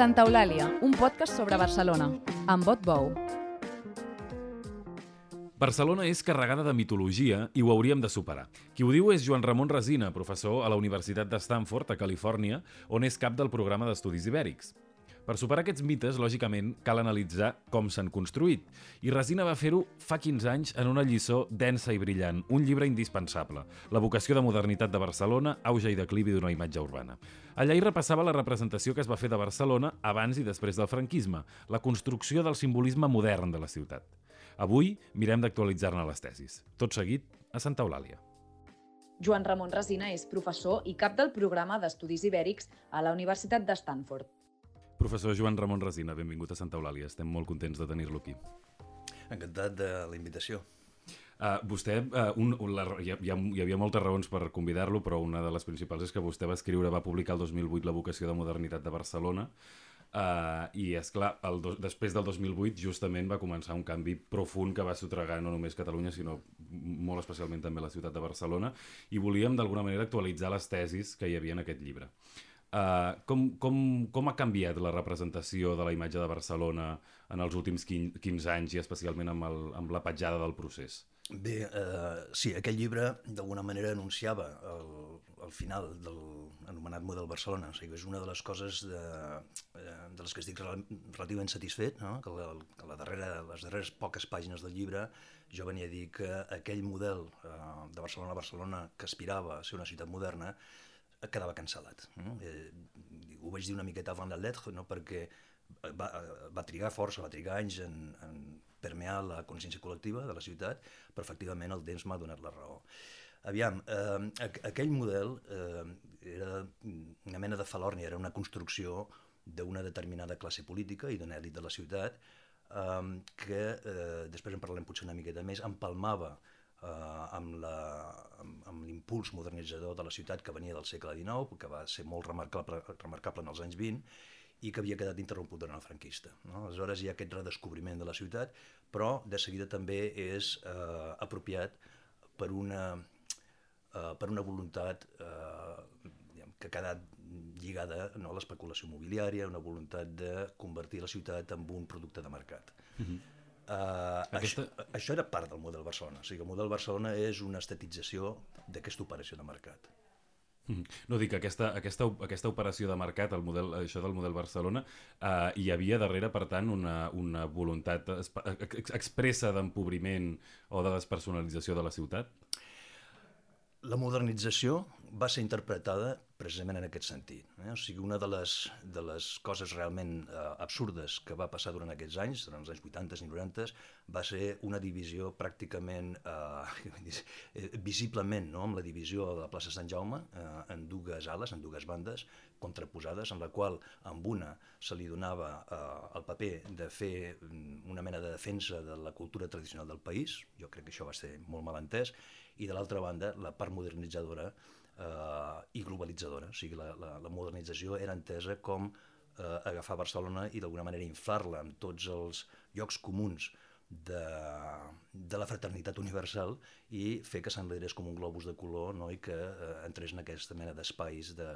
Santa Eulàlia, un podcast sobre Barcelona, amb Bot Bou. Barcelona és carregada de mitologia i ho hauríem de superar. Qui ho diu és Joan Ramon Resina, professor a la Universitat de Stanford, a Califòrnia, on és cap del programa d'estudis ibèrics. Per superar aquests mites, lògicament, cal analitzar com s'han construït. I Resina va fer-ho fa 15 anys en una lliçó densa i brillant, un llibre indispensable, La vocació de modernitat de Barcelona, auge i declivi d'una imatge urbana. Allà hi repassava la representació que es va fer de Barcelona abans i després del franquisme, la construcció del simbolisme modern de la ciutat. Avui mirem d'actualitzar-ne les tesis. Tot seguit, a Santa Eulàlia. Joan Ramon Resina és professor i cap del programa d'Estudis Ibèrics a la Universitat de Stanford. Professor Joan Ramon Resina, benvingut a Santa Eulàlia. Estem molt contents de tenir-lo aquí. Encantat de la invitació. Uh, vostè, uh, un, un, la, hi, ha, hi havia moltes raons per convidar-lo, però una de les principals és que vostè va escriure, va publicar el 2008 la vocació de modernitat de Barcelona, Uh, I, és clar, el do, després del 2008 justament va començar un canvi profund que va sotregar no només Catalunya, sinó molt especialment també la ciutat de Barcelona, i volíem d'alguna manera actualitzar les tesis que hi havia en aquest llibre. Uh, com, com, com ha canviat la representació de la imatge de Barcelona en els últims 15 anys i especialment amb, el, amb la petjada del procés? Bé, eh, sí, aquest llibre d'alguna manera anunciava el, el final del anomenat model Barcelona. O sigui, és una de les coses de, eh, de les que estic relativament satisfet, no? que, la, que la darrera, les darreres poques pàgines del llibre jo venia a dir que aquell model eh, de Barcelona a Barcelona que aspirava a ser una ciutat moderna quedava cancel·lat. No? Eh, ho vaig dir una miqueta avant la lettre, no? perquè va, va trigar força, va trigar anys en, en permear la consciència col·lectiva de la ciutat, però efectivament el temps m'ha donat la raó. Aviam, eh, aquell model eh, era una mena de falòrnia, era una construcció d'una determinada classe política i d'una èlit de la ciutat eh, que, eh, després en parlarem potser una miqueta més, empalmava eh, amb l'impuls modernitzador de la ciutat que venia del segle XIX, que va ser molt remarcable, remarcable en els anys 20, i que havia quedat interromput durant el franquista. No? Aleshores hi ha aquest redescobriment de la ciutat, però de seguida també és eh, apropiat per una, eh, per una voluntat eh, que ha quedat lligada no, a l'especulació immobiliària, una voluntat de convertir la ciutat en un producte de mercat. Uh -huh. Uh, Aquesta... això, això era part del model Barcelona. O sigui, el model Barcelona és una estatització d'aquesta operació de mercat. No dic, aquesta, aquesta, aquesta operació de mercat, el model, això del model Barcelona, eh, hi havia darrere, per tant, una, una voluntat expressa d'empobriment o de despersonalització de la ciutat? La modernització va ser interpretada precisament en aquest sentit. Eh? O sigui, una de les, de les coses realment eh, absurdes que va passar durant aquests anys, durant els anys 80 i 90, va ser una divisió pràcticament, eh, visiblement, no? amb la divisió de la plaça Sant Jaume, eh, en dues ales, en dues bandes, contraposades, en la qual amb una se li donava eh, el paper de fer mm, una mena de defensa de la cultura tradicional del país, jo crec que això va ser molt mal entès, i de l'altra banda la part modernitzadora eh, i globalitzadora, o sigui, la, la, la modernització era entesa com eh, agafar Barcelona i d'alguna manera inflar-la amb tots els llocs comuns de, de la fraternitat universal i fer que s'enlairés com un globus de color no? i que eh, entrés en aquesta mena d'espais de,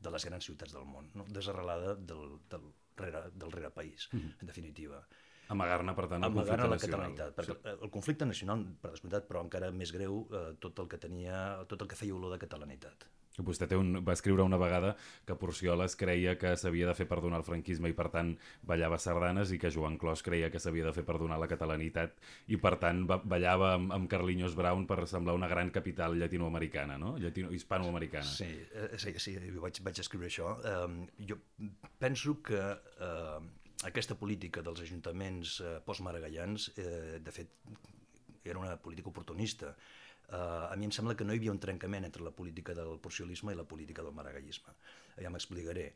de les grans ciutats del món, no? desarrelada del, del, rere, del rere país, mm -hmm. en definitiva. Amagar-ne, per tant, el Amagar conflicte la nacional. Perquè sí. el conflicte nacional, per descomptat, però encara més greu, eh, tot el que tenia, tot el que feia olor de catalanitat. Vostè té un, va escriure una vegada que Porcioles creia que s'havia de fer perdonar el franquisme i per tant ballava sardanes i que Joan Clos creia que s'havia de fer perdonar la catalanitat i per tant ballava amb, amb Carlinhos Brown per semblar una gran capital llatinoamericana, no? Llatino, hispanoamericana. Sí, eh, sí, sí, vaig, vaig escriure això. Um, jo penso que uh, aquesta política dels ajuntaments eh, postmaragallans, eh, de fet, era una política oportunista. Eh, a mi em sembla que no hi havia un trencament entre la política del porciolisme i la política del maragallisme. Ja m'explicaré.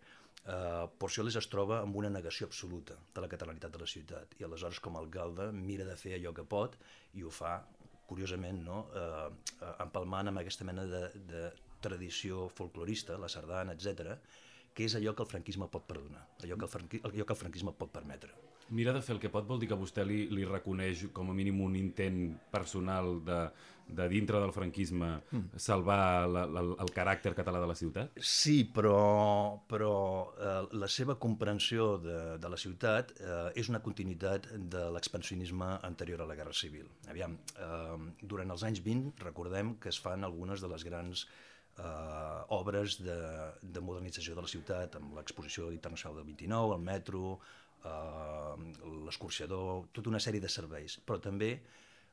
Eh, Porciolis es troba amb una negació absoluta de la catalanitat de la ciutat i aleshores com a alcalde mira de fer allò que pot i ho fa, curiosament, no? eh, empalmant amb aquesta mena de, de tradició folclorista, la sardana, etc què és allò que el franquisme pot perdonar, allò que el, franqui, allò que el franquisme pot permetre. Mira de fer el que pot vol dir que vostè li, li reconeix com a mínim un intent personal de, de dintre del franquisme mm. salvar la, la, el caràcter català de la ciutat? Sí, però, però eh, la seva comprensió de, de la ciutat eh, és una continuïtat de l'expansionisme anterior a la Guerra Civil. Aviam, eh, durant els anys 20 recordem que es fan algunes de les grans eh, obres de, de modernització de la ciutat, amb l'exposició internacional del 29, el metro, eh, l'escorxador, tota una sèrie de serveis, però també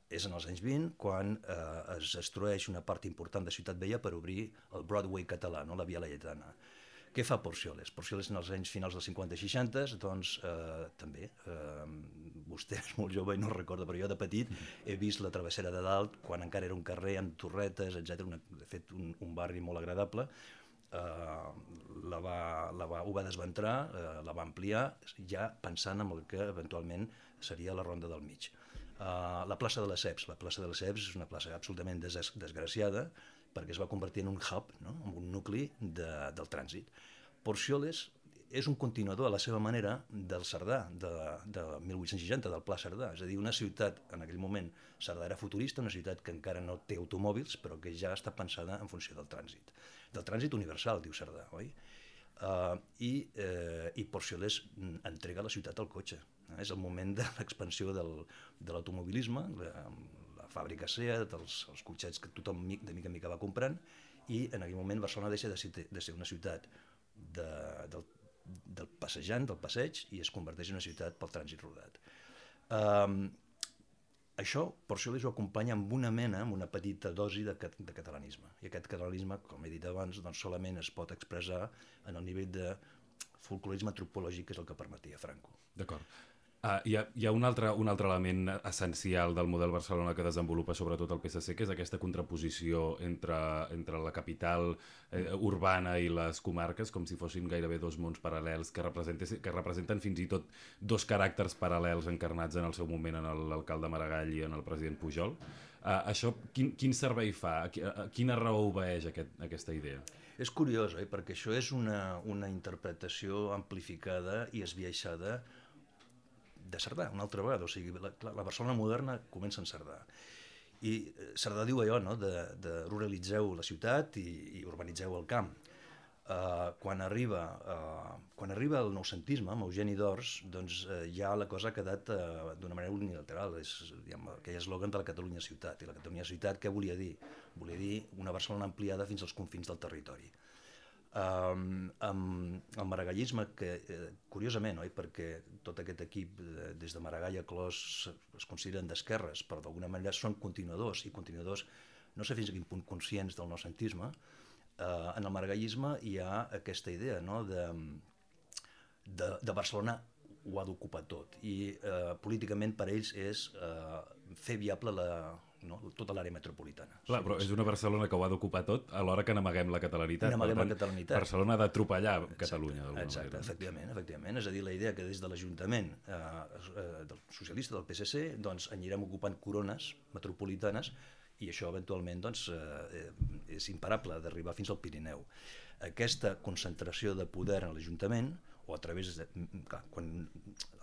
és en els anys 20 quan eh, es destrueix una part important de Ciutat Vella per obrir el Broadway català, no? la Via Laietana. Què fa Porcioles? Porcioles en els anys finals dels 50 i 60, doncs eh, també, eh, vostè és molt jove i no recorda, però jo de petit he vist la travessera de dalt quan encara era un carrer amb torretes, etc. De fet, un, un barri molt agradable, eh, la va, la va, ho va desventrar, eh, la va ampliar, ja pensant en el que eventualment seria la ronda del mig. Uh, la plaça de les Ceps. La plaça de les Ceps és una plaça absolutament des desgraciada perquè es va convertir en un hub, no? en un nucli de, del trànsit. Porcioles és un continuador a la seva manera del Cerdà, de, de 1860, del Pla Cerdà. És a dir, una ciutat, en aquell moment, Cerdà era futurista, una ciutat que encara no té automòbils, però que ja està pensada en funció del trànsit. Del trànsit universal, diu Cerdà, oi? Uh, i, uh, I Porcioles entrega la ciutat al cotxe. Uh, és el moment de l'expansió de l'automobilisme, la, la fàbrica SEAT, els, els cotxets que tothom de mica en mica va comprant, i en aquell moment Barcelona deixa de ser, de ser una ciutat de, del, del passejant, del passeig, i es converteix en una ciutat pel trànsit rodat. Um, això, per això ho acompanya amb una mena, amb una petita dosi de, de catalanisme. I aquest catalanisme, com he dit abans, doncs solament es pot expressar en el nivell de folclorisme antropològic, que és el que permetia Franco. D'acord. Uh, hi ha, hi ha un, altre, un altre element essencial del model Barcelona que desenvolupa sobretot el PSC, que és aquesta contraposició entre, entre la capital eh, urbana i les comarques, com si fossin gairebé dos mons paral·lels que, que representen fins i tot dos caràcters paral·lels encarnats en el seu moment en l'alcalde Maragall i en el president Pujol. Uh, això quin, quin servei fa? Quina raó obeeix aquest, aquesta idea? És curiós, oi? perquè això és una, una interpretació amplificada i esbiaixada de Cerdà, una altra vegada. O sigui, la, la Barcelona moderna comença en Cerdà. I eh, Cerdà diu allò, no?, de, de ruralitzeu la ciutat i, i urbanitzeu el camp. Uh, quan, arriba, uh, quan arriba el noucentisme, amb Eugeni d'Ors, doncs uh, ja la cosa ha quedat uh, d'una manera unilateral. És diguem, aquell eslògan de la Catalunya ciutat. I la Catalunya ciutat què volia dir? Volia dir una Barcelona ampliada fins als confins del territori um, amb el maragallisme, que eh, curiosament, oi, perquè tot aquest equip eh, des de Maragall a Clos es consideren d'esquerres, però d'alguna manera són continuadors, i continuadors, no sé fins a quin punt conscients del noucentisme, eh, en el maragallisme hi ha aquesta idea no, de, de, de Barcelona ho ha d'ocupar tot. I eh, políticament per ells és eh, fer viable la, no? tota l'àrea metropolitana. Clar, però és una Barcelona que ho ha d'ocupar tot alhora que n'amaguem la catalanitat. N'amaguem la catalanitat. Barcelona ha d'atropellar Catalunya. Exacte, manera. efectivament, efectivament. És a dir, la idea que des de l'Ajuntament eh, eh, del socialista, del PSC, doncs anirem ocupant corones metropolitanes i això eventualment doncs, eh, és imparable d'arribar fins al Pirineu. Aquesta concentració de poder en l'Ajuntament o a través de... Clar, quan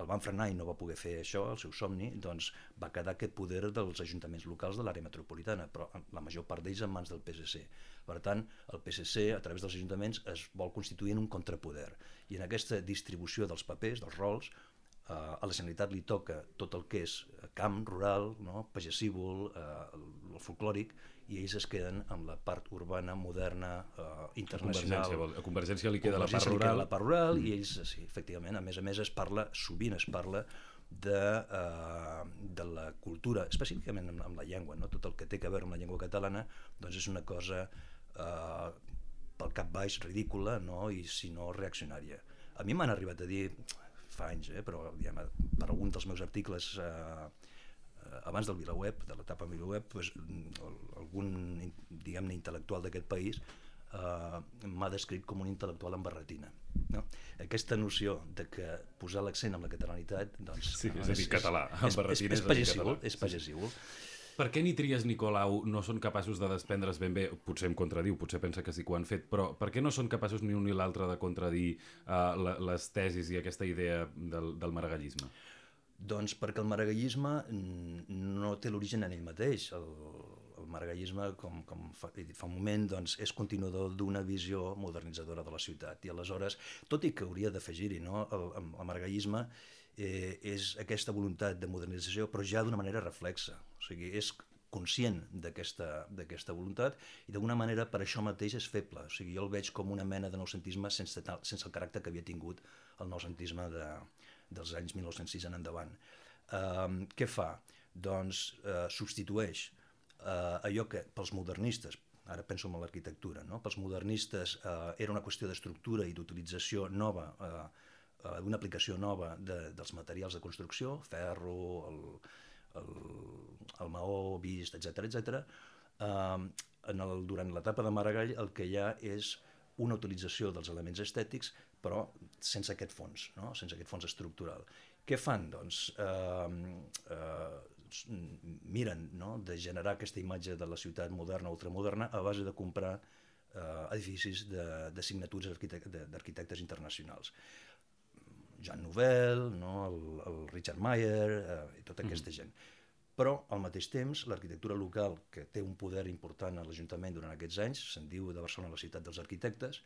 el van frenar i no va poder fer això, el seu somni, doncs va quedar aquest poder dels ajuntaments locals de l'àrea metropolitana, però la major part d'ells en mans del PSC. Per tant, el PSC, a través dels ajuntaments, es vol constituir en un contrapoder. I en aquesta distribució dels papers, dels rols, eh, a la Generalitat li toca tot el que és camp, rural, no? pagesívol, eh, el folclòric, i ells es queden amb la part urbana, moderna, eh, internacional. A Convergència, a Convergència li queda la part rural. La part rural mm. i ells, sí, efectivament, a més a més es parla, sovint es parla de, uh, de la cultura, específicament amb, amb la llengua, no? tot el que té a veure amb la llengua catalana, doncs és una cosa uh, pel cap baix ridícula no? i si no reaccionària. A mi m'han arribat a dir, fa anys, eh? però diguem, per algun dels meus articles uh, Eh, abans del VilaWeb, de l'etapa VilaWeb, pues, algun diguem-ne intel·lectual d'aquest país eh, m'ha descrit com un intel·lectual amb barretina. No? Aquesta noció de que posar l'accent en la catalanitat doncs, sí, és a dir, català, amb és, és, és, és, és, és, és, Per què ni Trias ni Colau no són capaços de desprendre's ben bé, potser em contradiu, potser pensa que sí que ho han fet, però per què no són capaços ni un ni l'altre de contradir uh, les tesis i aquesta idea del, del maragallisme? Doncs perquè el maragallisme no té l'origen en ell mateix. El, el maragallisme, com, com fa, fa un moment, doncs, és continuador d'una visió modernitzadora de la ciutat. I aleshores, tot i que hauria d'afegir-hi, no? el, el maragallisme eh, és aquesta voluntat de modernització, però ja d'una manera reflexa. O sigui, és conscient d'aquesta voluntat i d'alguna manera per això mateix és feble. O sigui, jo el veig com una mena de noucentisme sense, sense el caràcter que havia tingut el noucentisme de, dels anys 1906 en endavant. Uh, què fa? Doncs uh, substitueix uh, allò que pels modernistes, ara penso en l'arquitectura, no? pels modernistes uh, era una qüestió d'estructura i d'utilització nova uh, una aplicació nova de, dels materials de construcció, ferro, el, el, el maó vist, etc etc. Eh, en el, durant l'etapa de Maragall el que hi ha és una utilització dels elements estètics, però sense aquest fons, no? sense aquest fons estructural. Què fan? Doncs eh, eh, miren no? de generar aquesta imatge de la ciutat moderna, ultramoderna, a base de comprar eh, edificis de, de signatures d'arquitectes internacionals. Jean Nouvel, no? el, el Richard Mayer eh, i tota mm. aquesta mm. gent. Però, al mateix temps, l'arquitectura local, que té un poder important a l'Ajuntament durant aquests anys, se'n diu de Barcelona la ciutat dels arquitectes,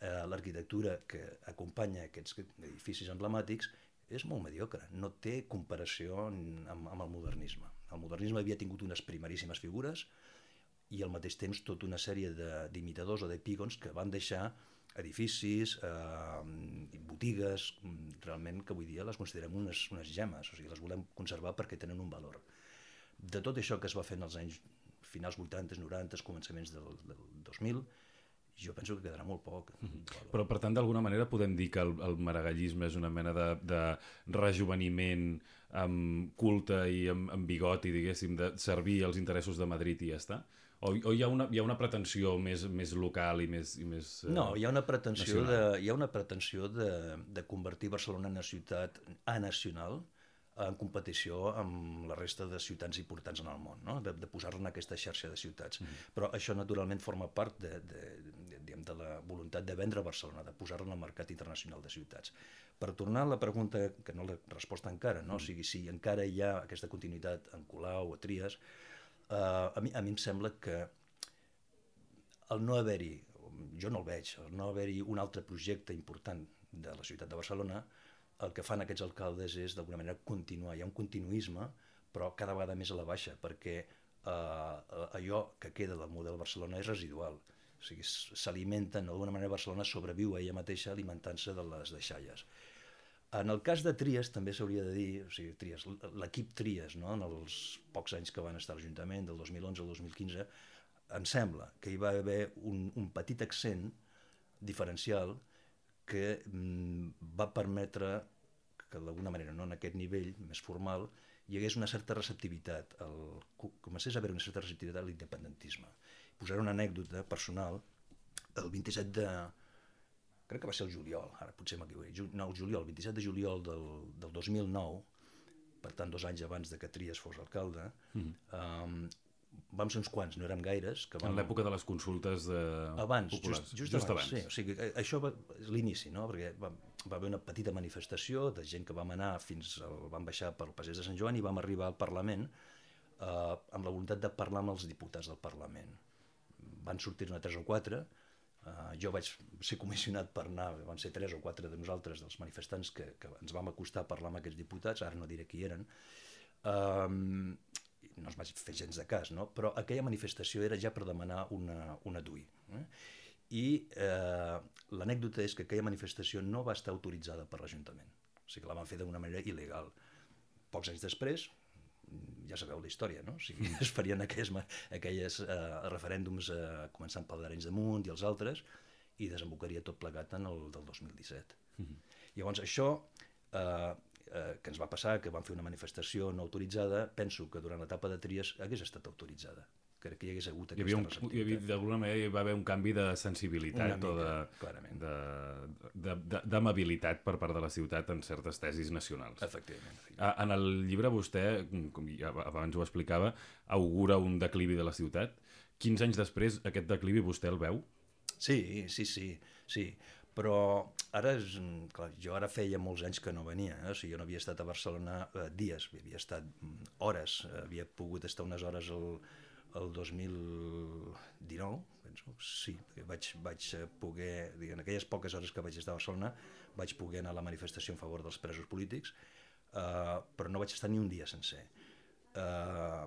eh, l'arquitectura que acompanya aquests edificis emblemàtics és molt mediocre, no té comparació amb, amb el modernisme. El modernisme havia tingut unes primeríssimes figures i al mateix temps tota una sèrie d'imitadors o d'epígons que van deixar edificis, eh, botigues, realment que avui dia les considerem unes, unes gemes, o sigui, les volem conservar perquè tenen un valor. De tot això que es va en els anys finals 80, 90, començaments del, del 2000, jo penso que quedarà molt poc. Mm. Però, per tant, d'alguna manera podem dir que el, el maragallisme és una mena de, de rejuveniment amb culte i amb, amb bigoti, diguéssim, de servir els interessos de Madrid i ja està? O, o hi, ha una, hi ha una pretensió més, més local i més... I més eh, no, hi ha una pretensió, de, hi ha una pretensió de, de convertir Barcelona en una ciutat anacional en competició amb la resta de ciutats importants en el món, no? de, de posar-la en aquesta xarxa de ciutats. Mm -hmm. Però això naturalment forma part de, de, de, de, de la voluntat de vendre Barcelona, de posar-la en el mercat internacional de ciutats. Per tornar a la pregunta, que no l'he respost encara, no? Mm -hmm. o sigui, si encara hi ha aquesta continuïtat en Colau o Trias, Uh, a, mi, a mi em sembla que el no haver-hi, jo no el veig, el no haver-hi un altre projecte important de la ciutat de Barcelona, el que fan aquests alcaldes és d'alguna manera continuar, hi ha un continuisme, però cada vegada més a la baixa, perquè uh, allò que queda del model Barcelona és residual. O sigui, s'alimenten, d'alguna manera Barcelona sobreviu a ella mateixa alimentant-se de les deixalles. En el cas de Trias també s'hauria de dir, o sigui, Trias, l'equip Trias, no? en els pocs anys que van estar a l'Ajuntament, del 2011 al 2015, em sembla que hi va haver un, un petit accent diferencial que mm, va permetre que d'alguna manera, no en aquest nivell més formal, hi hagués una certa receptivitat, el, comencés a haver una certa receptivitat a l'independentisme. Posaré una anècdota personal, el 27 de, crec que va ser el juliol, ara potser m'equivoco, no, el juliol, el 27 de juliol del, del 2009, per tant dos anys abans de que Trias fos alcalde, mm -hmm. um, vam ser uns quants, no érem gaires. Que vam... En l'època de les consultes de... abans, populars. Just, just, just abans. abans. Sí, o sigui, això va, és l'inici, no? perquè va, va haver una petita manifestació de gent que vam anar fins, al, vam baixar pel Passeig de Sant Joan i vam arribar al Parlament eh, amb la voluntat de parlar amb els diputats del Parlament. Van sortir-ne tres o quatre, Uh, jo vaig ser comissionat per anar, van ser tres o quatre de nosaltres, dels manifestants, que, que ens vam acostar a parlar amb aquests diputats, ara no diré qui eren, um, no es vaig fer gens de cas, no? però aquella manifestació era ja per demanar una, una DUI. Eh? I eh, l'anècdota és que aquella manifestació no va estar autoritzada per l'Ajuntament, o sigui que la van fer d'una manera il·legal. Pocs anys després, ja sabeu la història, no? O sigui, es farien aquelles, aquelles eh, referèndums eh, començant pel d'Arenys de Munt i els altres i desembocaria tot plegat en el del 2017. Mm -hmm. Llavors això eh, eh, que ens va passar, que vam fer una manifestació no autoritzada, penso que durant l'etapa de Tries hagués estat autoritzada crec que hi hagués hagut hi havia aquesta un, hi havia, receptivitat. d'alguna manera hi va haver un canvi de sensibilitat Una o de, mica, clarament. de- d'amabilitat per part de la ciutat en certes tesis nacionals. Efectivament. Ah, En el llibre vostè, com ja abans ho explicava, augura un declivi de la ciutat. 15 anys després, aquest declivi vostè el veu? Sí, sí, sí, sí. Però ara, és, clar, jo ara feia molts anys que no venia, eh? o sigui, jo no havia estat a Barcelona eh, dies, havia estat mm, hores, havia pogut estar unes hores el, el 2019, penso, sí, vaig, vaig eh, poder, en aquelles poques hores que vaig estar a Barcelona, vaig poder anar a la manifestació en favor dels presos polítics, eh, però no vaig estar ni un dia sencer. Eh,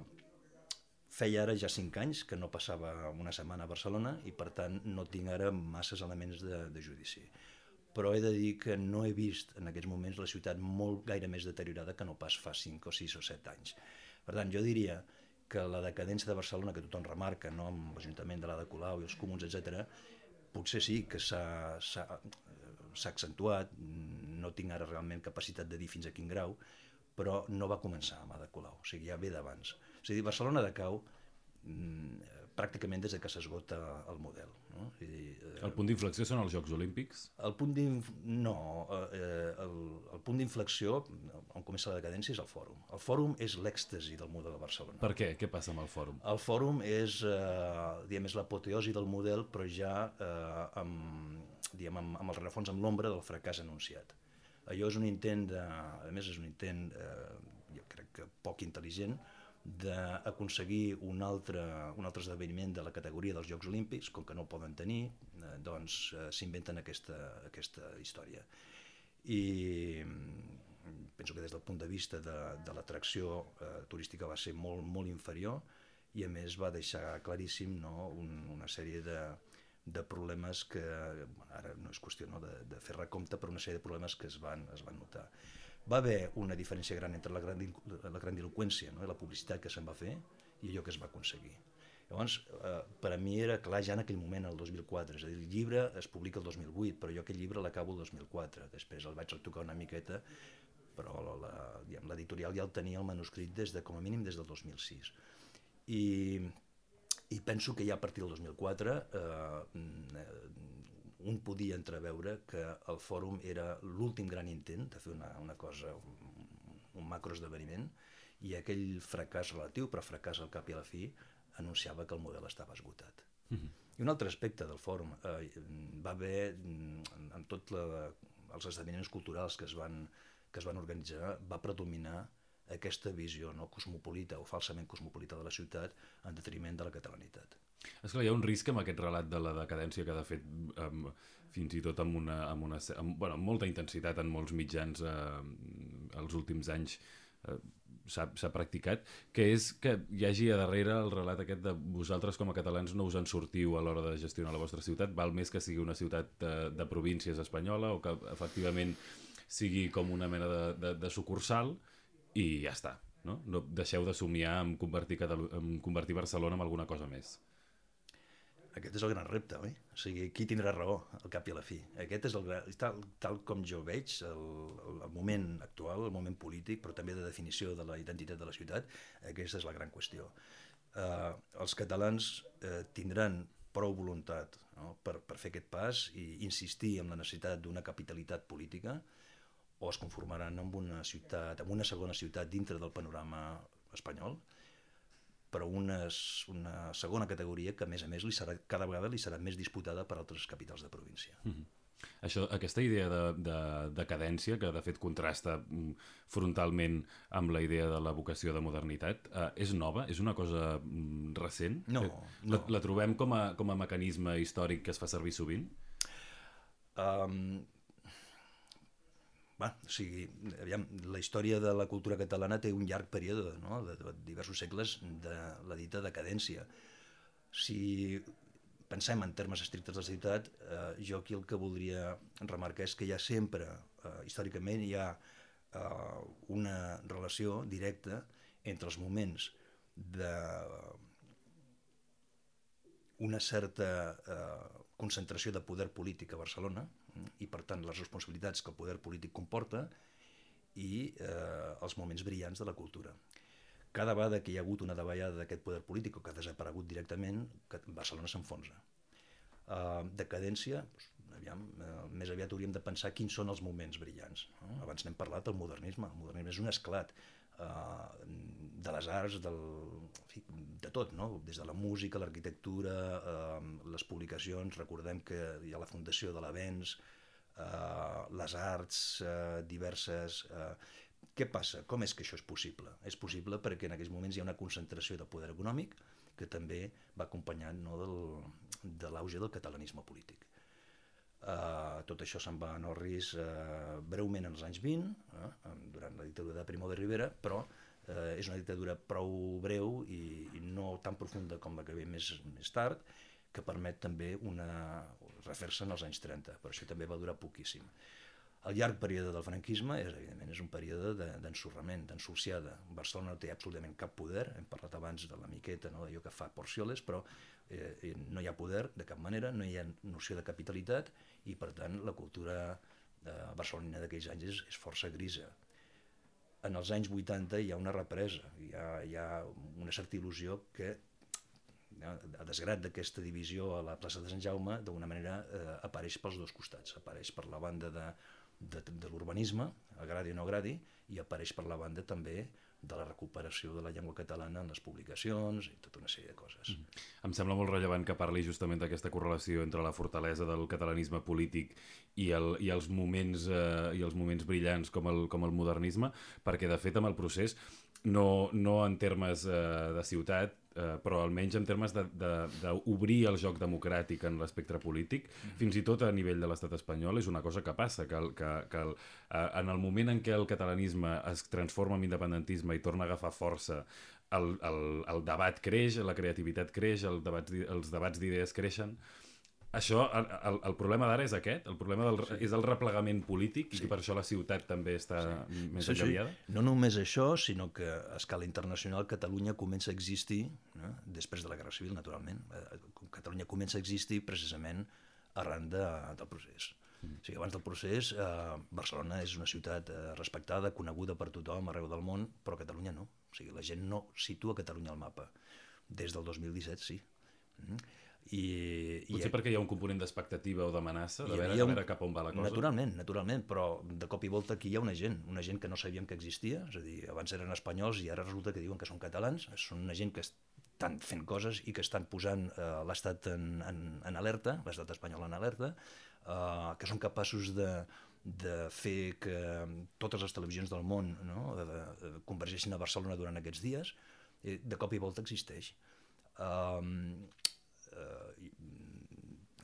feia ara ja cinc anys que no passava una setmana a Barcelona i per tant no tinc ara masses elements de, de judici. Però he de dir que no he vist en aquests moments la ciutat molt gaire més deteriorada que no pas fa 5 o 6 o 7 anys. Per tant, jo diria que la decadència de Barcelona, que tothom remarca, no, amb l'Ajuntament de l'Ada Colau i els comuns, etc, potser sí que s'ha accentuat, no tinc ara realment capacitat de dir fins a quin grau, però no va començar amb Ada Colau, o sigui, ja ve d'abans. És a dir, Barcelona decau mm, pràcticament des de que s'esgota el model. No? Dir, eh, El punt d'inflexió són els Jocs Olímpics? el punt. No, eh, el, el punt d'inflexió on comença la decadència és el fòrum. El fòrum és l'èxtasi del model de Barcelona. Per què? Què passa amb el fòrum? El fòrum és, eh, diguem, és l'apoteosi del model, però ja eh, amb, diguem, amb, amb el rerefons, amb l'ombra del fracàs anunciat. Allò és un intent, de, a més és un intent, eh, jo crec que poc intel·ligent, d'aconseguir un altre, un altre esdeveniment de la categoria dels Jocs Olímpics, com que no ho poden tenir, eh, doncs eh, s'inventen aquesta, aquesta història. I mm, penso que des del punt de vista de, de l'atracció eh, turística va ser molt, molt inferior i a més va deixar claríssim no, un, una sèrie de, de problemes que, ara no és qüestió no, de, de fer recompte, però una sèrie de problemes que es van, es van notar. Va haver una diferència gran entre la, gran, la grandiloquència no, i la publicitat que se'n va fer i allò que es va aconseguir. Llavors, eh, per a mi era clar ja en aquell moment, el 2004, és a dir, el llibre es publica el 2008, però jo aquest llibre l'acabo el 2004, després el vaig retocar una miqueta, però l'editorial ja el tenia el manuscrit des de, com a mínim des del 2006. I, i penso que ja a partir del 2004 eh, mm, eh, un podia entreveure que el fòrum era l'últim gran intent de fer una, una cosa, un, un macroesdeveniment, i aquell fracàs relatiu, però fracàs al cap i a la fi, anunciava que el model estava esgotat. I un altre aspecte del fòrum, eh, va haver, mm, en tots els esdeveniments culturals que es, van, que es van organitzar, va predominar aquesta visió no, cosmopolita o falsament cosmopolita de la ciutat en detriment de la catalanitat. És clar, hi ha un risc amb aquest relat de la decadència que de fet um, fins i tot amb, una, amb, una, amb, bueno, amb molta intensitat en molts mitjans eh, els últims anys eh, s'ha practicat, que és que hi hagi a darrere el relat aquest de vosaltres com a catalans no us en sortiu a l'hora de gestionar la vostra ciutat, val més que sigui una ciutat de, de províncies espanyola o que efectivament sigui com una mena de, de, de sucursal i ja està. No? no deixeu de somiar en convertir, Catalu en convertir Barcelona en alguna cosa més. Aquest és el gran repte, oi? O sigui, qui tindrà raó al cap i a la fi? Aquest és el gran... Tal, tal com jo veig el, el, moment actual, el moment polític, però també de definició de la identitat de la ciutat, aquesta és la gran qüestió. Eh, els catalans eh, tindran prou voluntat no? per, per fer aquest pas i insistir en la necessitat d'una capitalitat política o es conformaran amb una ciutat, amb una segona ciutat dintre del panorama espanyol, però una, una segona categoria que, a més a més, li serà, cada vegada li serà més disputada per altres capitals de província. Mm. Això, aquesta idea de, de decadència, que de fet contrasta mm, frontalment amb la idea de la vocació de modernitat, eh, és nova? És una cosa mm, recent? No, Que La, no. la trobem com a, com a mecanisme històric que es fa servir sovint? Um, va, o sigui, aviam, la història de la cultura catalana té un llarg període, no? de, de diversos segles de la dita decadència. Si pensem en termes estrictes de la ciutat, eh, jo aquí el que voldria remarcar és que hi ha sempre, eh, històricament, hi ha eh, una relació directa entre els moments de una certa eh, concentració de poder polític a Barcelona i, per tant, les responsabilitats que el poder polític comporta i eh, els moments brillants de la cultura. cada vegada que hi ha hagut una davallada d'aquest poder polític o que ha desaparegut directament, que Barcelona s'enfonsa. Uh, decadència, doncs, aviam, uh, més aviat hauríem de pensar quins són els moments brillants. No? Abans n'hem parlat del modernisme. El modernisme és un esclat uh, de les arts, del, fi, de tot, no? des de la música, l'arquitectura, uh, les publicacions, recordem que hi ha la fundació de l'Avenç, uh, les arts uh, diverses... Uh, què passa? Com és que això és possible? És possible perquè en aquells moments hi ha una concentració de poder econòmic que també va acompanyant no, del, de l'auge del catalanisme polític. Uh, tot això se'n va en risc uh, breument als anys 20, uh, eh, durant la dictadura de Primo de Rivera, però uh, és una dictadura prou breu i, i no tan profunda com la que ve més, més tard, que permet també una refer-se en els anys 30, però això també va durar poquíssim. El llarg període del franquisme és, evidentment, és un període d'ensorrament, de, d'ensorciada. Barcelona no té absolutament cap poder, hem parlat abans de la miqueta, no, d'allò que fa Porcioles, però eh, no hi ha poder de cap manera, no hi ha noció de capitalitat i, per tant, la cultura eh, barcelonina d'aquells anys és, és força grisa. En els anys 80 hi ha una represa, hi ha, hi ha una certa il·lusió que a desgrat d'aquesta divisió a la plaça de Sant Jaume, d'alguna manera eh, apareix pels dos costats. Apareix per la banda de, de, de l'urbanisme, agradi o no agradi, i apareix per la banda també de la recuperació de la llengua catalana en les publicacions i tota una sèrie de coses. Mm. Em sembla molt rellevant que parli justament d'aquesta correlació entre la fortalesa del catalanisme polític i, el, i, els, moments, eh, i els moments brillants com el, com el modernisme, perquè de fet amb el procés, no, no en termes eh, de ciutat, eh, però almenys en termes d'obrir el joc democràtic en l'espectre polític, mm. fins i tot a nivell de l'estat espanyol, és una cosa que passa, que, el, que, que el, eh, en el moment en què el catalanisme es transforma en independentisme i torna a agafar força, el, el, el debat creix, la creativitat creix, el debat, els debats d'idees creixen, això, el, el problema d'ara és aquest? El problema del, sí. és el replegament polític sí. i per això la ciutat també està sí. més sí, engaviada? Sí. No només això, sinó que a escala internacional Catalunya comença a existir, no? després de la Guerra Civil, naturalment, eh, Catalunya comença a existir precisament arran de, del procés. Mm. O sigui, abans del procés, eh, Barcelona és una ciutat eh, respectada, coneguda per tothom arreu del món, però Catalunya no. O sigui, la gent no situa Catalunya al mapa. Des del 2017, sí. Mm. I, Potser i, perquè hi ha un component d'expectativa o d'amenaça, de veure, un... veure cap on va la cosa? Naturalment, naturalment, però de cop i volta aquí hi ha una gent, una gent que no sabíem que existia, és a dir, abans eren espanyols i ara resulta que diuen que són catalans, són una gent que estan fent coses i que estan posant eh, l'Estat en, en, en alerta, l'Estat espanyol en alerta, eh, que són capaços de, de fer que totes les televisions del món no, eh, eh convergeixin a Barcelona durant aquests dies, eh, de cop i volta existeix. Um, eh,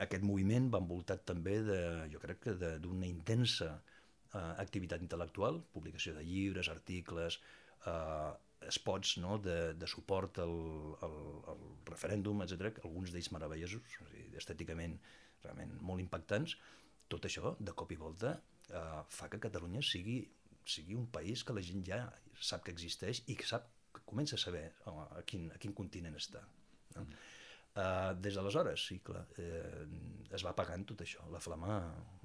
aquest moviment va envoltat també de, jo crec que d'una intensa eh, activitat intel·lectual, publicació de llibres, articles, eh, spots no, de, de suport al, al, al referèndum, etc. alguns d'ells meravellosos, o sigui, estèticament realment molt impactants. Tot això, de cop i volta, eh, fa que Catalunya sigui, sigui un país que la gent ja sap que existeix i que sap que comença a saber a, a, quin, a quin continent està. No? Mm. Uh, des d'aleshores, sí, clar, eh, es va apagant tot això. La flama,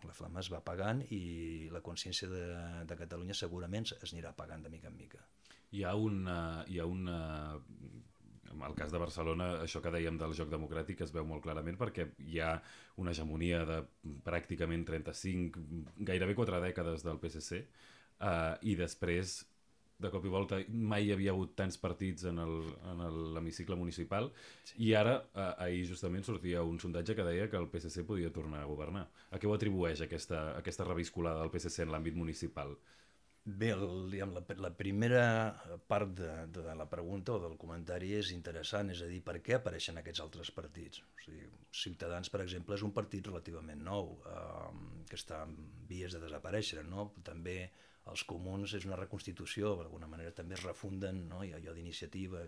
la flama es va apagant i la consciència de, de Catalunya segurament es anirà apagant de mica en mica. Hi ha una... Hi ha una en el cas de Barcelona, això que dèiem del joc democràtic es veu molt clarament perquè hi ha una hegemonia de pràcticament 35, gairebé 4 dècades del PSC eh, i després de cop i volta mai hi havia hagut tants partits en l'hemicicle municipal sí. i ara, eh, ahir justament sortia un sondatge que deia que el PSC podia tornar a governar. A què ho atribueix aquesta, aquesta reviscolada del PSC en l'àmbit municipal? Bé, el, diguem, la, la primera part de, de la pregunta o del comentari és interessant, és a dir, per què apareixen aquests altres partits? O sigui, Ciutadans, per exemple, és un partit relativament nou, eh, que està en vies de desaparèixer, no? També els comuns és una reconstitució, d'alguna manera també es refunden, no? hi ha allò d'iniciativa,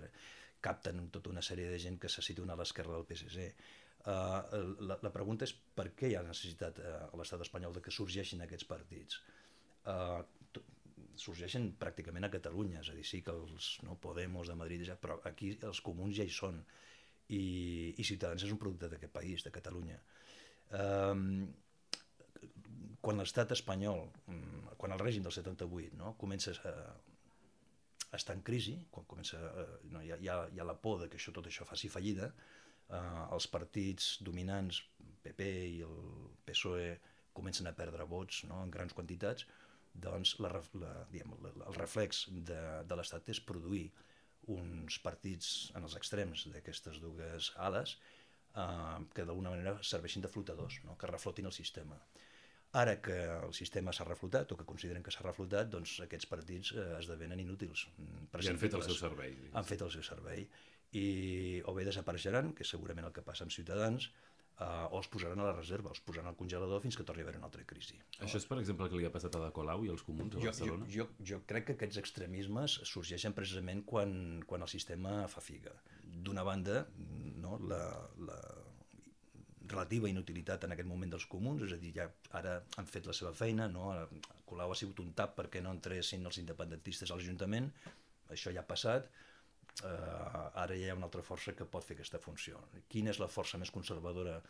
capten tota una sèrie de gent que se situen a l'esquerra del PSC. Uh, eh, la, la pregunta és per què hi ha necessitat uh, a l'estat espanyol de que sorgeixin aquests partits. Uh, sorgeixen pràcticament a Catalunya, és a dir, sí que els no, Podemos de Madrid, ja, però aquí els comuns ja hi són i, i Ciutadans és un producte d'aquest país, de Catalunya. Um, quan l'estat espanyol, mm, quan el règim del 78 no, comença a, està en crisi, quan comença, no, hi, ha, hi ha la por de que això, tot això faci fallida, eh, els partits dominants, PP i el PSOE, comencen a perdre vots no, en grans quantitats, doncs la, la, diguem, la, el reflex de, de l'Estat és produir uns partits en els extrems d'aquestes dues ales eh, que d'alguna manera serveixin de flotadors, no? que reflotin el sistema. Ara que el sistema s'ha reflotat, o que consideren que s'ha reflotat, doncs aquests partits eh, esdevenen inútils. I han fet el seu servei. Han fet el seu servei. I o bé desapareixeran, que és segurament el que passa amb Ciutadans, eh, o es posaran a la reserva, es posaran al congelador fins que torni a haver una altra crisi. Això és, per exemple, el que li ha passat a la Colau i als comuns a Barcelona? Jo, jo, jo crec que aquests extremismes sorgeixen precisament quan, quan el sistema fa figa. D'una banda, no, la, la, relativa inutilitat en aquest moment dels comuns, és a dir, ja ara han fet la seva feina, no? Colau ha sigut un tap perquè no entressin els independentistes a l'Ajuntament, això ja ha passat, uh, ara ja hi ha una altra força que pot fer aquesta funció. Quina és la força més conservadora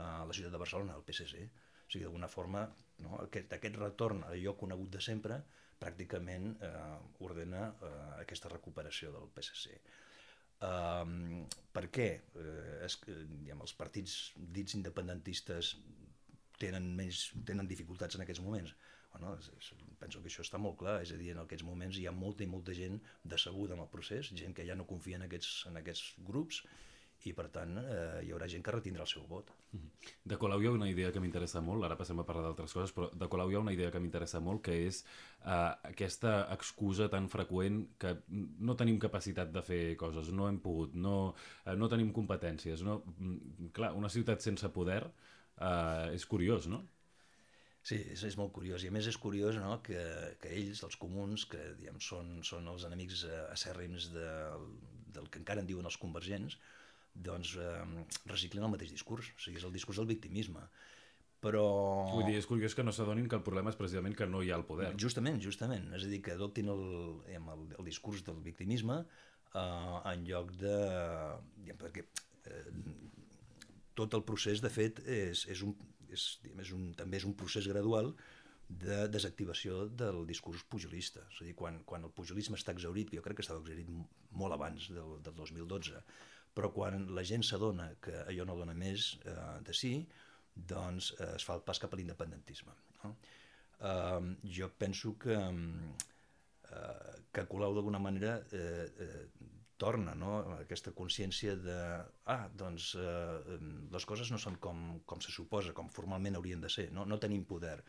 a la ciutat de Barcelona? El PSC. O sigui, d'alguna forma, no? aquest, aquest retorn a allò conegut de sempre pràcticament eh, ordena eh, aquesta recuperació del PSC. Um, per què? Uh, és, diguem, els partits dits independentistes tenen, més, tenen dificultats en aquests moments? Bueno, és, és, penso que això està molt clar, és a dir, en aquests moments hi ha molta i molta gent decebuda amb el procés, gent que ja no confia en aquests, en aquests grups i per tant eh, hi haurà gent que retindrà el seu vot. Mhm. De Colau hi ha una idea que m'interessa molt, ara passem a parlar d'altres coses, però de Colau hi ha una idea que m'interessa molt, que és eh, aquesta excusa tan freqüent que no tenim capacitat de fer coses, no hem pogut, no, eh, no tenim competències. No? Mm, clar, una ciutat sense poder eh, és curiós, no? Sí, és, és molt curiós, i a més és curiós no, que, que ells, els comuns, que diguem, són, són els enemics eh, acèrrims de, del que encara en diuen els convergents, doncs eh, reciclen el mateix discurs, o sigui, és el discurs del victimisme. Però... Vull dir, és curiós que no s'adonin que el problema és precisament que no hi ha el poder. Justament, justament. És a dir, que adoptin el, el, el discurs del victimisme eh, en lloc de... Diguem, perquè eh, tot el procés, de fet, és, és un, és, diguem, és un, també és un procés gradual de desactivació del discurs pujolista. És a dir, quan, quan el pujolisme està exaurit, que jo crec que estava exaurit molt abans del, del 2012, però quan la gent s'adona que allò no dona més eh, de sí, doncs eh, es fa el pas cap a l'independentisme. No? Eh, jo penso que, eh, que Colau d'alguna manera eh, eh, torna no? aquesta consciència de ah, doncs eh, les coses no són com, com se suposa, com formalment haurien de ser, no, no tenim poder.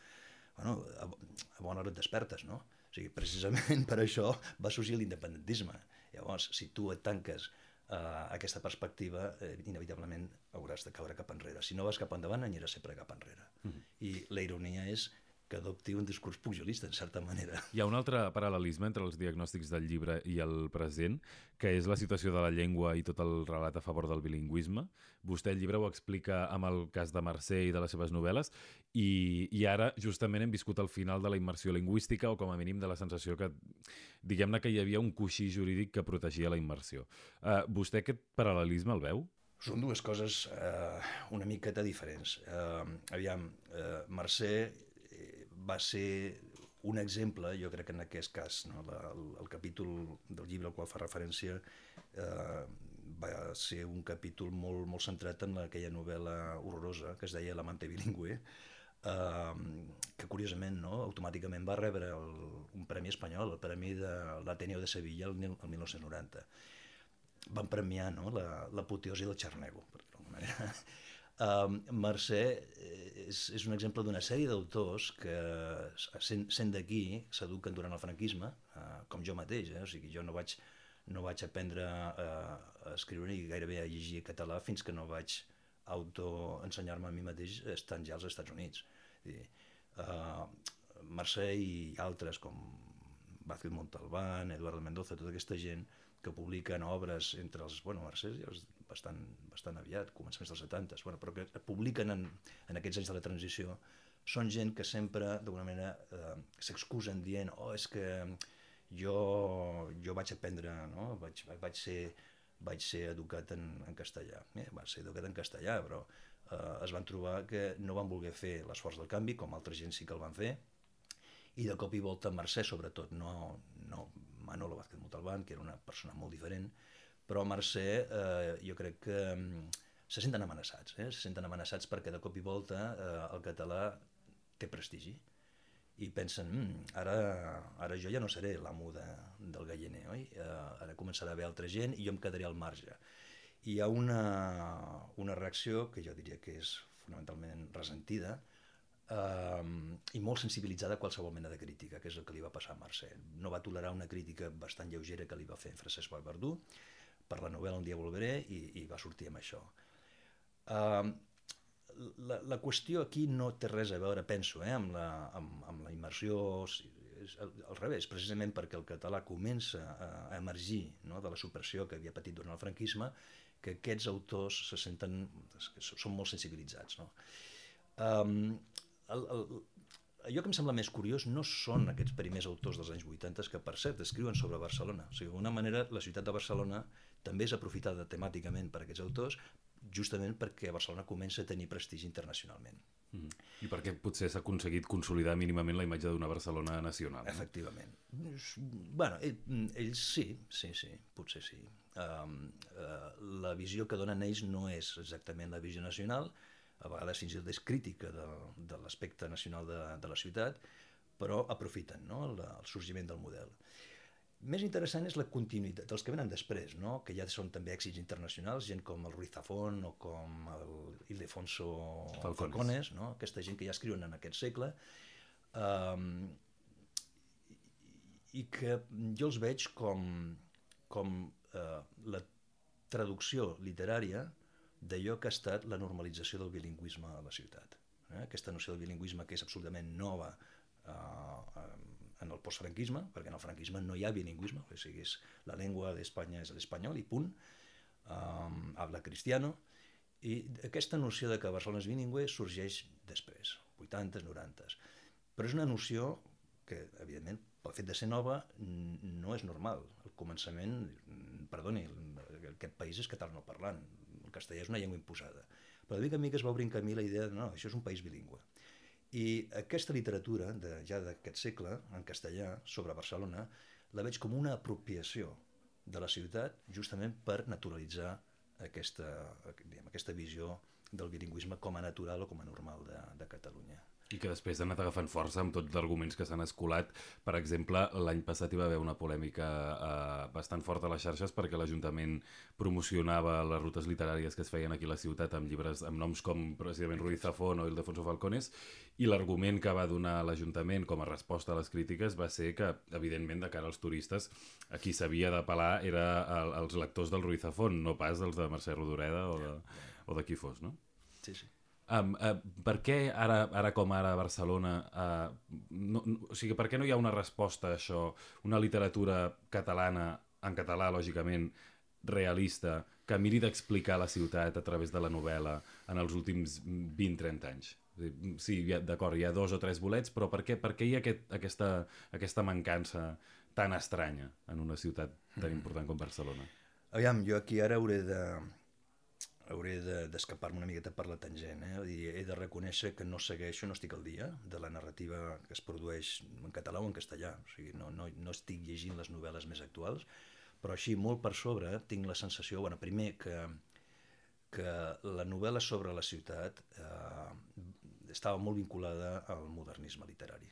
Bueno, a, a bona hora et despertes, no? O sigui, precisament per això va sorgir l'independentisme. Llavors, si tu et tanques eh, aquesta perspectiva, eh, inevitablement hauràs de caure cap enrere. Si no vas cap endavant, aniràs sempre cap enrere. Mm -hmm. I la ironia és que adopti un discurs pujolista, en certa manera. Hi ha un altre paral·lelisme entre els diagnòstics del llibre i el present, que és la situació de la llengua i tot el relat a favor del bilingüisme. Vostè el llibre ho explica amb el cas de Mercè i de les seves novel·les, i, i ara justament hem viscut el final de la immersió lingüística, o com a mínim de la sensació que, diguem-ne que hi havia un coixí jurídic que protegia la immersió. Uh, vostè aquest paral·lelisme el veu? Són dues coses eh, una miqueta diferents. Eh, aviam, eh, Mercè va ser un exemple, jo crec que en aquest cas, no? la, el, el capítol del llibre al qual fa referència eh, va ser un capítol molt, molt centrat en aquella novel·la horrorosa que es deia L'amante bilingüe, eh, que curiosament no, automàticament va rebre el, un premi espanyol, el premi de l'Ateneo de Sevilla el, el 1990. Van premiar no, l'apoteosi la, del Xarnego, per dir-ho manera. Um, Mercè eh, és, és un exemple d'una sèrie d'autors que, sent, sent d'aquí, s'eduquen durant el franquisme, uh, com jo mateix, eh? o sigui, jo no vaig, no vaig aprendre uh, a escriure ni gairebé a llegir català fins que no vaig autoensenyar-me a mi mateix estant ja als Estats Units. I, uh, Mercè i altres com Vázquez Montalbán, Eduardo Mendoza, tota aquesta gent que publiquen obres entre els, bueno, Mercè i els bastant, bastant aviat, començaments dels 70, bueno, però que publiquen en, en aquests anys de la transició, són gent que sempre, d'alguna manera, eh, s'excusen dient oh, és que jo, jo vaig aprendre, no? vaig, vaig, ser, vaig ser educat en, en castellà. Eh, va ser educat en castellà, però eh, es van trobar que no van voler fer l'esforç del canvi, com altra gent sí que el van fer, i de cop i volta Mercè, sobretot, no, no, Manolo Vázquez Montalbán, que era una persona molt diferent, però Mercè eh, jo crec que mm, se senten amenaçats, eh? se senten amenaçats perquè de cop i volta eh, el català té prestigi i pensen, mm, ara, ara jo ja no seré l'amo de, del gallener, oi? Eh, ara començarà a haver altra gent i jo em quedaré al marge. I hi ha una, una reacció que jo diria que és fonamentalment resentida, eh, i molt sensibilitzada a qualsevol mena de crítica, que és el que li va passar a Mercè. No va tolerar una crítica bastant lleugera que li va fer Francesc Vallverdú per la novel·la Un dia volveré i, i va sortir amb això. Uh, la, la qüestió aquí no té res a veure, penso, eh, amb, la, amb, amb la immersió, és al, al revés, precisament perquè el català comença a, a emergir no, de la supressió que havia patit durant el franquisme, que aquests autors se senten, que són molt sensibilitzats. No? Um, el, el, allò que em sembla més curiós no són aquests primers autors dels anys 80 que, per cert, escriuen sobre Barcelona. O sigui, d'alguna manera, la ciutat de Barcelona també és aprofitada temàticament per aquests autors, justament perquè Barcelona comença a tenir prestigi internacionalment. Mm. I perquè potser s'ha aconseguit consolidar mínimament la imatge d'una Barcelona nacional. No? Efectivament. bueno, ells, sí, sí, sí, potser sí. Um, uh, la visió que donen ells no és exactament la visió nacional, a vegades fins i tot és crítica de, de l'aspecte nacional de, de la ciutat, però aprofiten no? el, el sorgiment del model. Més interessant és la continuïtat dels que venen després, no? que ja són també èxits internacionals, gent com el Ruiz Zafón o com el Ildefonso Falcones, Falcones no? aquesta gent que ja escriuen en aquest segle, um, i que jo els veig com, com uh, la traducció literària d'allò que ha estat la normalització del bilingüisme a la ciutat. Eh? Aquesta noció del bilingüisme que és absolutament nova eh, en el postfranquisme, perquè en el franquisme no hi ha bilingüisme, o sigui, és, la llengua d'Espanya és l'espanyol i punt, um, habla cristiano, i aquesta noció de que Barcelona és bilingüe sorgeix després, 80s, 90s. Però és una noció que, evidentment, pel fet de ser nova, no és normal. Al començament, perdoni, aquest país és catalanoparlant, castellà és una llengua imposada. Però de mica en mica es va obrint camí la idea de no, això és un país bilingüe. I aquesta literatura, de, ja d'aquest segle, en castellà, sobre Barcelona, la veig com una apropiació de la ciutat justament per naturalitzar aquesta, diguem, aquesta visió del bilingüisme com a natural o com a normal de, de Catalunya i que després ha anat agafant força amb tots els arguments que s'han escolat. Per exemple, l'any passat hi va haver una polèmica eh, bastant forta a les xarxes perquè l'Ajuntament promocionava les rutes literàries que es feien aquí a la ciutat amb llibres amb noms com precisament Ruiz Zafón o Ildefonso Falcones i l'argument que va donar l'Ajuntament com a resposta a les crítiques va ser que, evidentment, de cara als turistes, a qui s'havia d'apel·lar era als lectors del Ruiz Zafón, no pas els de Mercè Rodoreda o de, o de qui fos, no? Sí, sí. Um, uh, per què ara, ara com ara a Barcelona, uh, no, no, o sigui, per què no hi ha una resposta a això, una literatura catalana, en català, lògicament, realista, que miri d'explicar la ciutat a través de la novel·la en els últims 20-30 anys? Sí, d'acord, hi ha dos o tres bolets, però per què, per què hi ha aquest, aquesta, aquesta mancança tan estranya en una ciutat tan mm. important com Barcelona? Aviam, jo aquí ara hauré de, hauré d'escapar-me de, una miqueta per la tangent. Eh? Dir, he de reconèixer que no segueixo, no estic al dia de la narrativa que es produeix en català o en castellà. O sigui, no, no, no estic llegint les novel·les més actuals, però així, molt per sobre, tinc la sensació, bueno, primer, que, que la novel·la sobre la ciutat eh, estava molt vinculada al modernisme literari.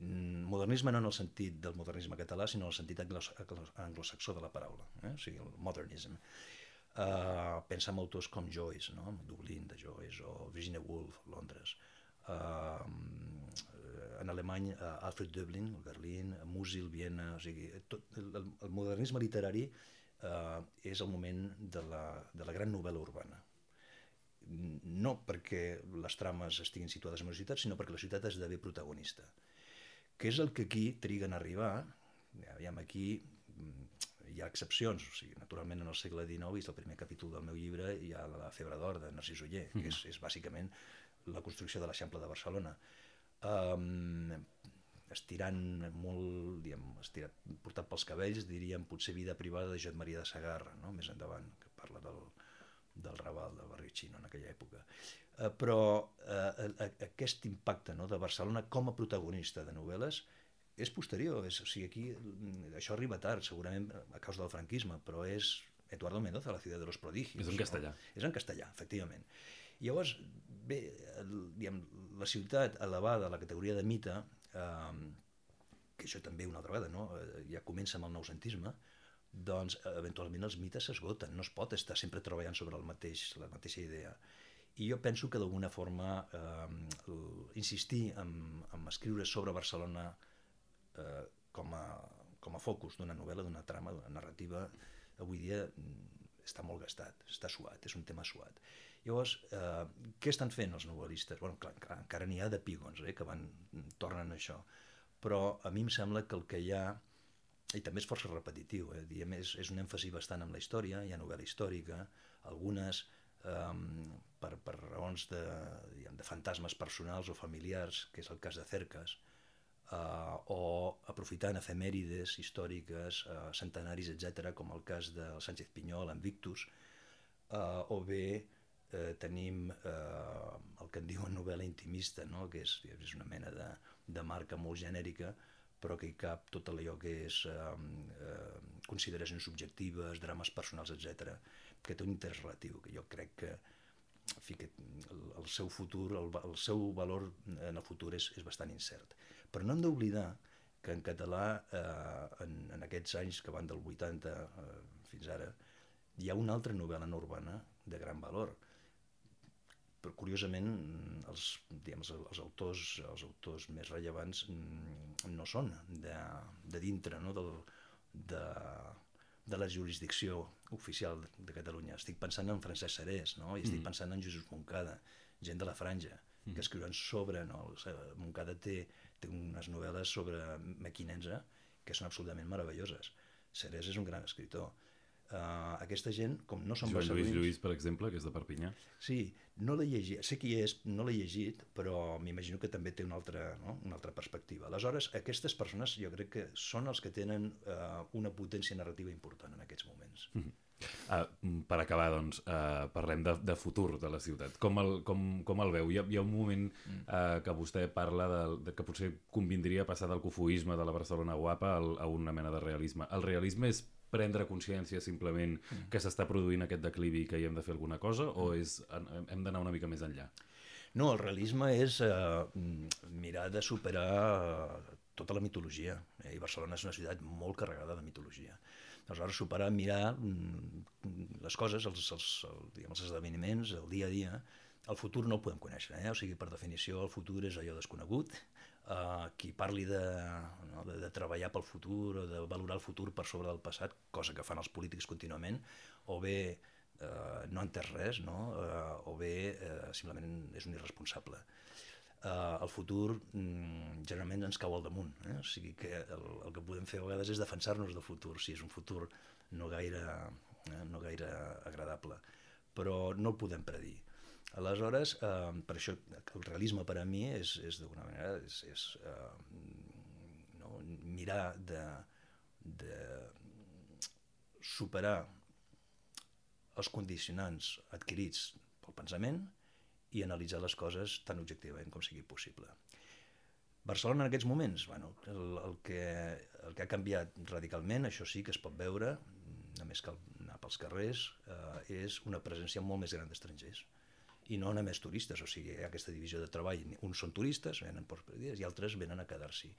Modernisme no en el sentit del modernisme català, sinó en el sentit anglosaxó de la paraula, eh? o sigui, el modernism. Uh, pensa en autors com Joyce, no? Dublín de Joyce, o Virginia Woolf, Londres. Uh, en alemany, uh, Alfred Döblin, Berlín, Musil, Viena... O sigui, tot, el, el modernisme literari uh, és el moment de la, de la gran novel·la urbana. No perquè les trames estiguin situades en una ciutat, sinó perquè la ciutat esdevé protagonista. Que és el que aquí triguen a arribar, aviam, aquí hi ha excepcions, o sigui, naturalment en el segle XIX, vist el primer capítol del meu llibre, hi ha la febre d'or de Narcís Uller, que és, és bàsicament la construcció de l'Eixample de Barcelona. Um, estirant molt, diguem, estirat, portat pels cabells, diríem potser vida privada de Josep Maria de Sagarra, no? més endavant, que parla del, del Raval, del barri xino en aquella època. Uh, però uh, aquest impacte no, de Barcelona com a protagonista de novel·les és posterior, és, o sigui, aquí mm, això arriba tard, segurament a causa del franquisme, però és Eduardo Mendoza, la ciutat de los prodigios. És en castellà. No? És en castellà, efectivament. Llavors, bé, el, diguem, la ciutat elevada a la categoria de mite, eh, que això també una altra vegada, no? Eh, ja comença amb el noucentisme, doncs eventualment els mites s'esgoten, no es pot estar sempre treballant sobre el mateix, la mateixa idea. I jo penso que d'alguna forma eh, insistir en, en escriure sobre Barcelona eh, com, a, com a focus d'una novel·la, d'una trama, d'una narrativa, avui dia mm, està molt gastat, està suat, és un tema suat. Llavors, eh, què estan fent els novel·listes? Bueno, clar, encara, encara n'hi ha de pígons eh, que van, tornen a això, però a mi em sembla que el que hi ha, i també és força repetitiu, eh, diem, és, és un èmfasi bastant amb la història, hi ha novel·la històrica, algunes eh, per, per raons de, diguem, de fantasmes personals o familiars, que és el cas de Cercas, eh, o aprofitant efemèrides històriques, eh, centenaris, etc, com el cas del Sánchez Pinyol en Victus, eh, o bé eh, tenim eh, el que en diuen novel·la intimista, no? que és, és una mena de, de marca molt genèrica, però que hi cap tot allò que és eh, eh, consideracions subjectives, drames personals, etc, que té un interès relatiu, que jo crec que el, el seu futur, el, el seu valor en el futur és, és bastant incert. Però no hem d'oblidar que en català, eh, en, en aquests anys que van del 80 eh, fins ara, hi ha una altra novel·la no urbana de gran valor. Però curiosament, els, diguem, els, els, autors, els autors més rellevants mm, no són de, de dintre no? Del, de, de la jurisdicció oficial de Catalunya. Estic pensant en Francesc Serés, no? i estic mm. pensant en Jesús Moncada, gent de la franja, que escriuen sobre... No? Moncada té, té unes novel·les sobre mequinensa que són absolutament meravelloses. Serés és un gran escritor. Uh, aquesta gent, com no són Joan Lluís Lluís, per exemple, que és de Perpinyà. Sí, no l'he llegit, sé qui és, no l'he llegit, però m'imagino que també té una altra, no? una altra perspectiva. Aleshores, aquestes persones jo crec que són els que tenen uh, una potència narrativa important en aquests moments. Mm -hmm. Uh, per acabar, doncs, uh, parlem de, de futur de la ciutat. Com el, com, com el veu? Hi ha, hi ha un moment uh, que vostè parla de, de que potser convindria passar del cofoisme de la Barcelona guapa al, a una mena de realisme. El realisme és prendre consciència simplement mm. que s'està produint aquest declivi i que hi hem de fer alguna cosa o mm. és, hem d'anar una mica més enllà? No, el realisme és eh, mirar de superar eh, tota la mitologia. Eh? I Barcelona és una ciutat molt carregada de mitologia. Aleshores, superar, mirar mm, les coses, els, els, el, diguem, els esdeveniments, el dia a dia, el futur no el podem conèixer, eh? o sigui, per definició el futur és allò desconegut, uh, qui parli de, no, de, de treballar pel futur o de valorar el futur per sobre del passat, cosa que fan els polítics contínuament, o bé uh, no entès res, no? uh, o bé uh, simplement és un irresponsable. Uh, el futur mm, generalment ens cau al damunt, eh? o sigui que el, el que podem fer a vegades és defensar-nos del futur, si és un futur no gaire, eh, no gaire agradable, però no el podem predir Aleshores, eh, per això el realisme per a mi és, és d'alguna manera, és, és eh, no, mirar de, de superar els condicionants adquirits pel pensament i analitzar les coses tan objectivament com sigui possible. Barcelona en aquests moments, bueno, el, el, que, el que ha canviat radicalment, això sí que es pot veure, només cal anar pels carrers, eh, és una presència molt més gran d'estrangers i no només turistes, o sigui, hi ha aquesta divisió de treball, uns són turistes, venen per dies, i altres venen a quedar-s'hi.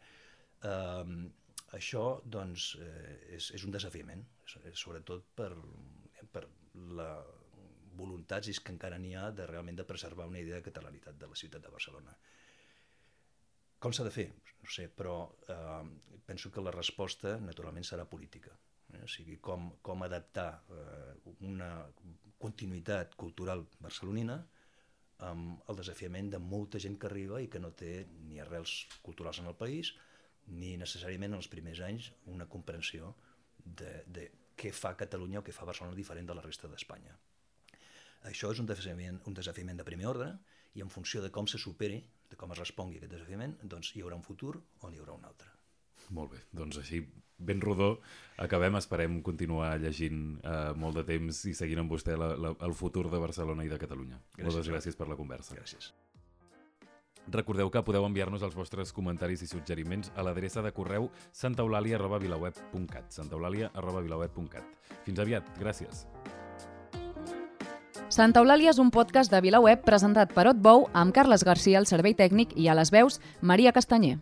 Um, això, doncs, eh, és, és un desafiament, sobretot per, per la voluntats és que encara n'hi ha de realment de preservar una idea de catalanitat de la ciutat de Barcelona. Com s'ha de fer? No sé, però eh, penso que la resposta naturalment serà política. Eh? O sigui, com, com adaptar eh, una continuïtat cultural barcelonina amb el desafiament de molta gent que arriba i que no té ni arrels culturals en el país ni necessàriament en els primers anys una comprensió de, de què fa Catalunya o què fa Barcelona diferent de la resta d'Espanya. Això és un desafiament, un desafiament de primer ordre i en funció de com se superi, de com es respongui aquest desafiament, doncs hi haurà un futur o n'hi haurà un altre. Molt bé, doncs així ben rodó. Acabem, esperem continuar llegint eh, molt de temps i seguint amb vostè la, la, el futur de Barcelona i de Catalunya. Gràcies, Moltes gràcies per la conversa. Gràcies. Recordeu que podeu enviar-nos els vostres comentaris i suggeriments a l'adreça de correu santaeulàlia.vilaweb.cat santaeulàlia.vilaweb.cat Fins aviat, gràcies. Santa Eulàlia és un podcast de VilaWeb presentat per Otbou amb Carles Garcia al servei tècnic i a les veus Maria Castanyer.